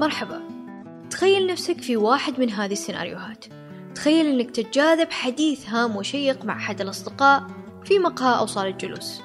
مرحبا. تخيل نفسك في واحد من هذه السيناريوهات. تخيل إنك تتجاذب حديث هام وشيق مع أحد الأصدقاء في مقهى أو صالة جلوس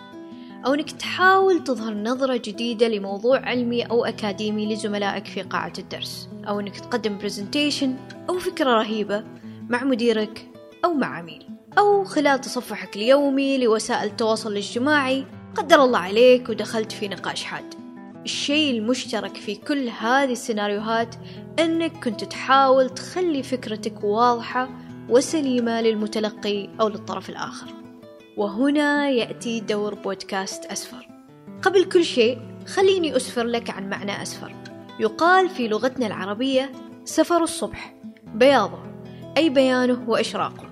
أو أنك تحاول تظهر نظرة جديدة لموضوع علمي أو أكاديمي لزملائك في قاعة الدرس. أو أنك تقدم برزنتيشن أو فكرة رهيبة مع مديرك أو مع عميل. أو خلال تصفحك اليومي لوسائل التواصل الاجتماعي قدر الله عليك ودخلت في نقاش حاد. الشيء المشترك في كل هذه السيناريوهات أنك كنت تحاول تخلي فكرتك واضحة وسليمة للمتلقي أو للطرف الآخر. وهنا يأتي دور بودكاست أسفر. قبل كل شيء خليني أسفر لك عن معنى أسفر. يقال في لغتنا العربية سفر الصبح بياضه أي بيانه وإشراقه.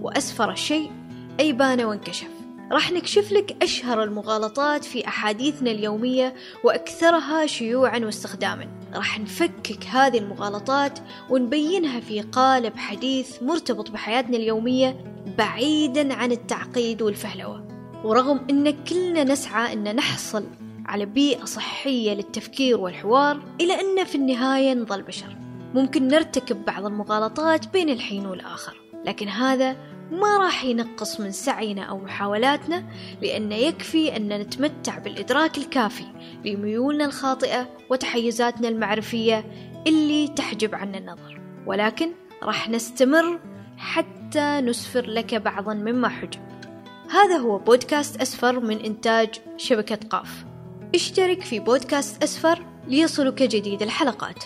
وأسفر الشيء أي بان وانكشف. راح نكشف لك أشهر المغالطات في أحاديثنا اليومية وأكثرها شيوعا واستخداما. راح نفكك هذه المغالطات ونبينها في قالب حديث مرتبط بحياتنا اليومية بعيدا عن التعقيد والفهلوة. ورغم أن كلنا نسعى أن نحصل على بيئة صحية للتفكير والحوار إلى أن في النهاية نظل بشر. ممكن نرتكب بعض المغالطات بين الحين والآخر لكن هذا ما راح ينقص من سعينا أو محاولاتنا لأن يكفي أن نتمتع بالإدراك الكافي لميولنا الخاطئة وتحيزاتنا المعرفية اللي تحجب عنا النظر. ولكن راح نستمر حتى نسفر لك بعضا مما حجب. هذا هو بودكاست أسفر من إنتاج شبكة قاف. اشترك في بودكاست أسفر ليصلك جديد الحلقات.